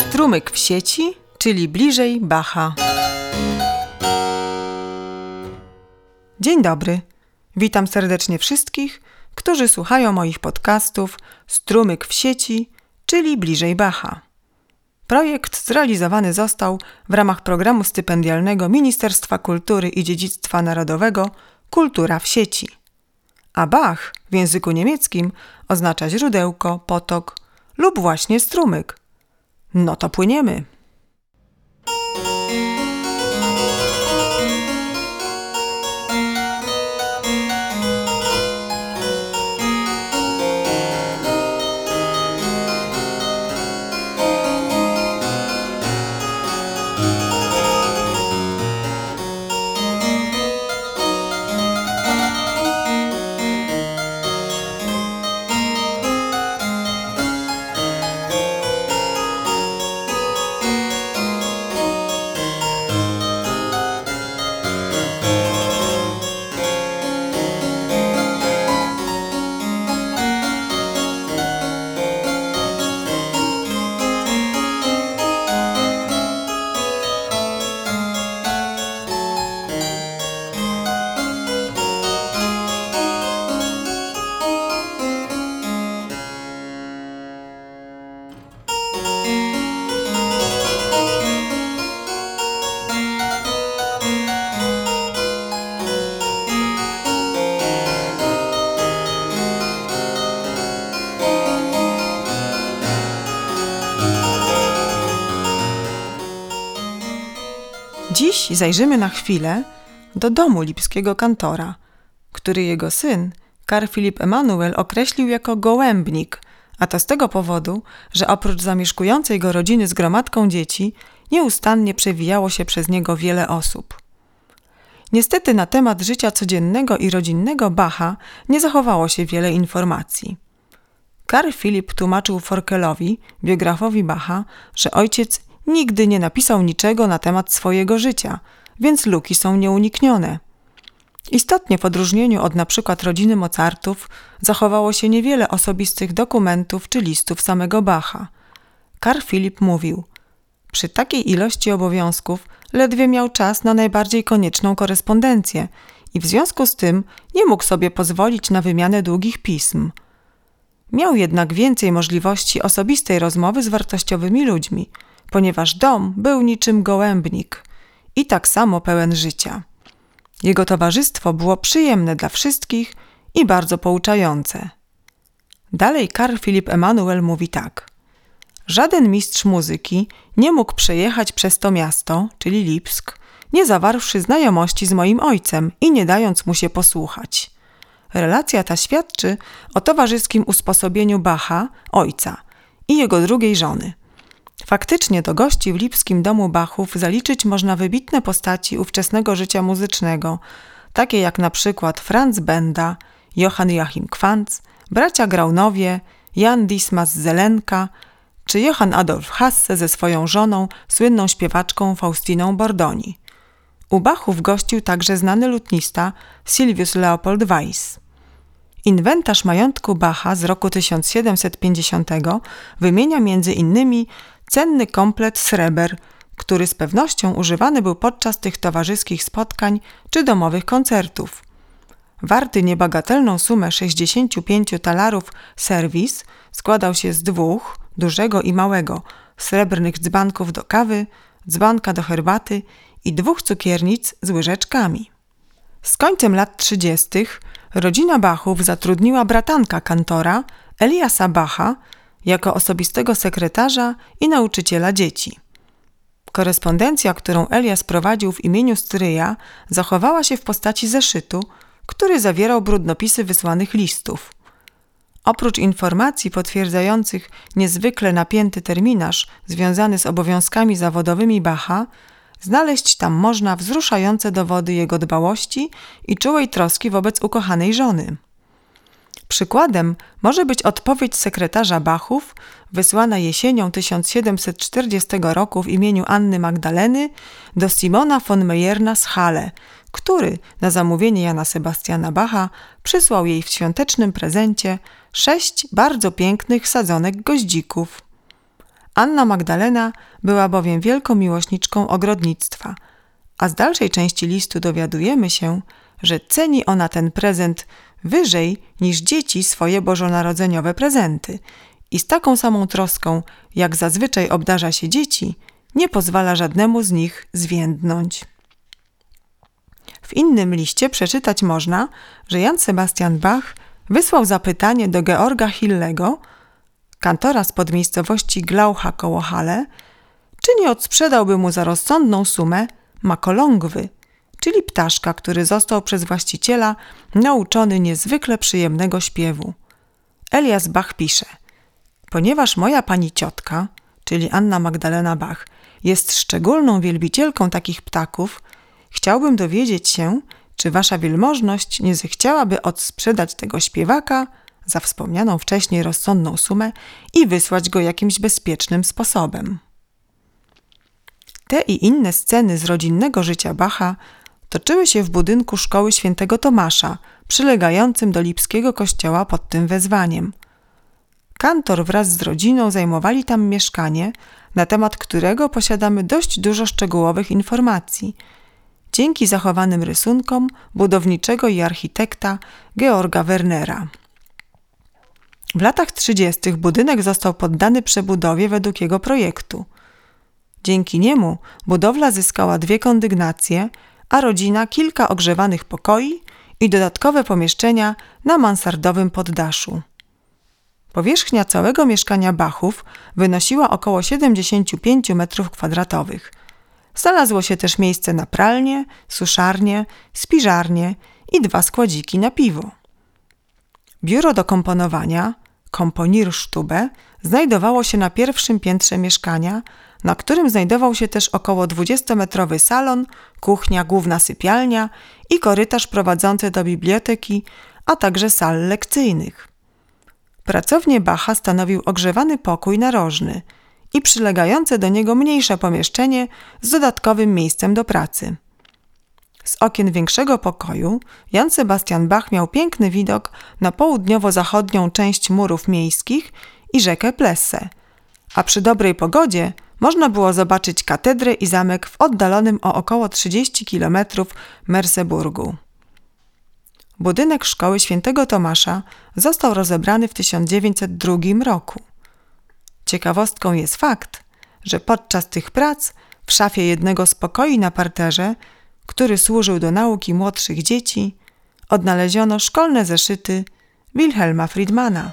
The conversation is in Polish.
Strumyk w sieci, czyli bliżej Bacha. Dzień dobry. Witam serdecznie wszystkich, którzy słuchają moich podcastów Strumyk w sieci, czyli bliżej Bacha. Projekt zrealizowany został w ramach programu stypendialnego Ministerstwa Kultury i Dziedzictwa Narodowego Kultura w sieci. A Bach w języku niemieckim oznacza źródełko, potok lub właśnie strumyk. No to płyniemy. Dziś zajrzymy na chwilę do domu lipskiego kantora, który jego syn, Karl Filip Emanuel, określił jako gołębnik, a to z tego powodu, że oprócz zamieszkującej go rodziny z gromadką dzieci, nieustannie przewijało się przez niego wiele osób. Niestety na temat życia codziennego i rodzinnego Bacha nie zachowało się wiele informacji. Karl Filip tłumaczył Forkelowi, biografowi Bacha, że ojciec nigdy nie napisał niczego na temat swojego życia, więc luki są nieuniknione. Istotnie w odróżnieniu od np. rodziny Mozartów zachowało się niewiele osobistych dokumentów czy listów samego Bacha. Karl Filip mówił: Przy takiej ilości obowiązków ledwie miał czas na najbardziej konieczną korespondencję i w związku z tym nie mógł sobie pozwolić na wymianę długich pism. Miał jednak więcej możliwości osobistej rozmowy z wartościowymi ludźmi – ponieważ dom był niczym gołębnik i tak samo pełen życia. Jego towarzystwo było przyjemne dla wszystkich i bardzo pouczające. Dalej Karl Filip Emanuel mówi tak. Żaden mistrz muzyki nie mógł przejechać przez to miasto, czyli Lipsk, nie zawarłszy znajomości z moim ojcem i nie dając mu się posłuchać. Relacja ta świadczy o towarzyskim usposobieniu Bacha, ojca i jego drugiej żony. Faktycznie do gości w lipskim domu Bachów zaliczyć można wybitne postaci ówczesnego życia muzycznego, takie jak na przykład Franz Benda, Johann Joachim Quantz, bracia Graunowie, Jan Dismas Zelenka czy Johann Adolf Hasse ze swoją żoną, słynną śpiewaczką Faustiną Bordoni. U Bachów gościł także znany lutnista Silvius Leopold Weiss. Inwentarz majątku Bacha z roku 1750 wymienia między innymi cenny komplet sreber, który z pewnością używany był podczas tych towarzyskich spotkań czy domowych koncertów. Warty niebagatelną sumę 65 talarów serwis składał się z dwóch, dużego i małego, srebrnych dzbanków do kawy, dzbanka do herbaty i dwóch cukiernic z łyżeczkami. Z końcem lat 30. rodzina Bachów zatrudniła bratanka kantora, Eliasa Bacha, jako osobistego sekretarza i nauczyciela dzieci. Korespondencja, którą Elias prowadził w imieniu stryja, zachowała się w postaci zeszytu, który zawierał brudnopisy wysłanych listów. Oprócz informacji potwierdzających niezwykle napięty terminarz związany z obowiązkami zawodowymi Bacha, znaleźć tam można wzruszające dowody jego dbałości i czułej troski wobec ukochanej żony. Przykładem może być odpowiedź sekretarza Bachów, wysłana jesienią 1740 roku w imieniu Anny Magdaleny do Simona von Meyerna z Halle, który na zamówienie Jana Sebastiana Bacha przysłał jej w świątecznym prezencie sześć bardzo pięknych sadzonek goździków. Anna Magdalena była bowiem wielką miłośniczką ogrodnictwa, a z dalszej części listu dowiadujemy się, że ceni ona ten prezent wyżej niż dzieci swoje bożonarodzeniowe prezenty i z taką samą troską, jak zazwyczaj obdarza się dzieci, nie pozwala żadnemu z nich zwiędnąć. W innym liście przeczytać można, że Jan Sebastian Bach wysłał zapytanie do Georga Hillego, kantora z podmiejscowości Glaucha koło Hale, czy nie odsprzedałby mu za rozsądną sumę makolągwy, czyli ptaszka, który został przez właściciela nauczony niezwykle przyjemnego śpiewu. Elias Bach pisze: Ponieważ moja pani ciotka, czyli Anna Magdalena Bach, jest szczególną wielbicielką takich ptaków, chciałbym dowiedzieć się, czy wasza wielmożność nie zechciałaby odsprzedać tego śpiewaka za wspomnianą wcześniej rozsądną sumę i wysłać go jakimś bezpiecznym sposobem. Te i inne sceny z rodzinnego życia Bacha toczyły się w budynku szkoły świętego Tomasza, przylegającym do lipskiego kościoła pod tym wezwaniem. Kantor wraz z rodziną zajmowali tam mieszkanie, na temat którego posiadamy dość dużo szczegółowych informacji, dzięki zachowanym rysunkom budowniczego i architekta Georga Wernera. W latach 30. budynek został poddany przebudowie według jego projektu. Dzięki niemu budowla zyskała dwie kondygnacje, a rodzina kilka ogrzewanych pokoi i dodatkowe pomieszczenia na mansardowym poddaszu. Powierzchnia całego mieszkania Bachów wynosiła około 75 m2. Znalazło się też miejsce na pralnię, suszarnię, spiżarnię i dwa składziki na piwo. Biuro do komponowania, komponierstube, znajdowało się na pierwszym piętrze mieszkania, na którym znajdował się też około 20-metrowy salon, kuchnia, główna sypialnia i korytarz prowadzący do biblioteki, a także sal lekcyjnych. Pracownię Bacha stanowił ogrzewany pokój narożny i przylegające do niego mniejsze pomieszczenie z dodatkowym miejscem do pracy. Z okien większego pokoju Jan Sebastian Bach miał piękny widok na południowo-zachodnią część murów miejskich i rzekę Plesse, a przy dobrej pogodzie można było zobaczyć katedrę i zamek w oddalonym o około 30 km Merseburgu. Budynek szkoły świętego Tomasza został rozebrany w 1902 roku. Ciekawostką jest fakt, że podczas tych prac w szafie jednego z pokoi na parterze, który służył do nauki młodszych dzieci, odnaleziono szkolne zeszyty Wilhelma Friedmana.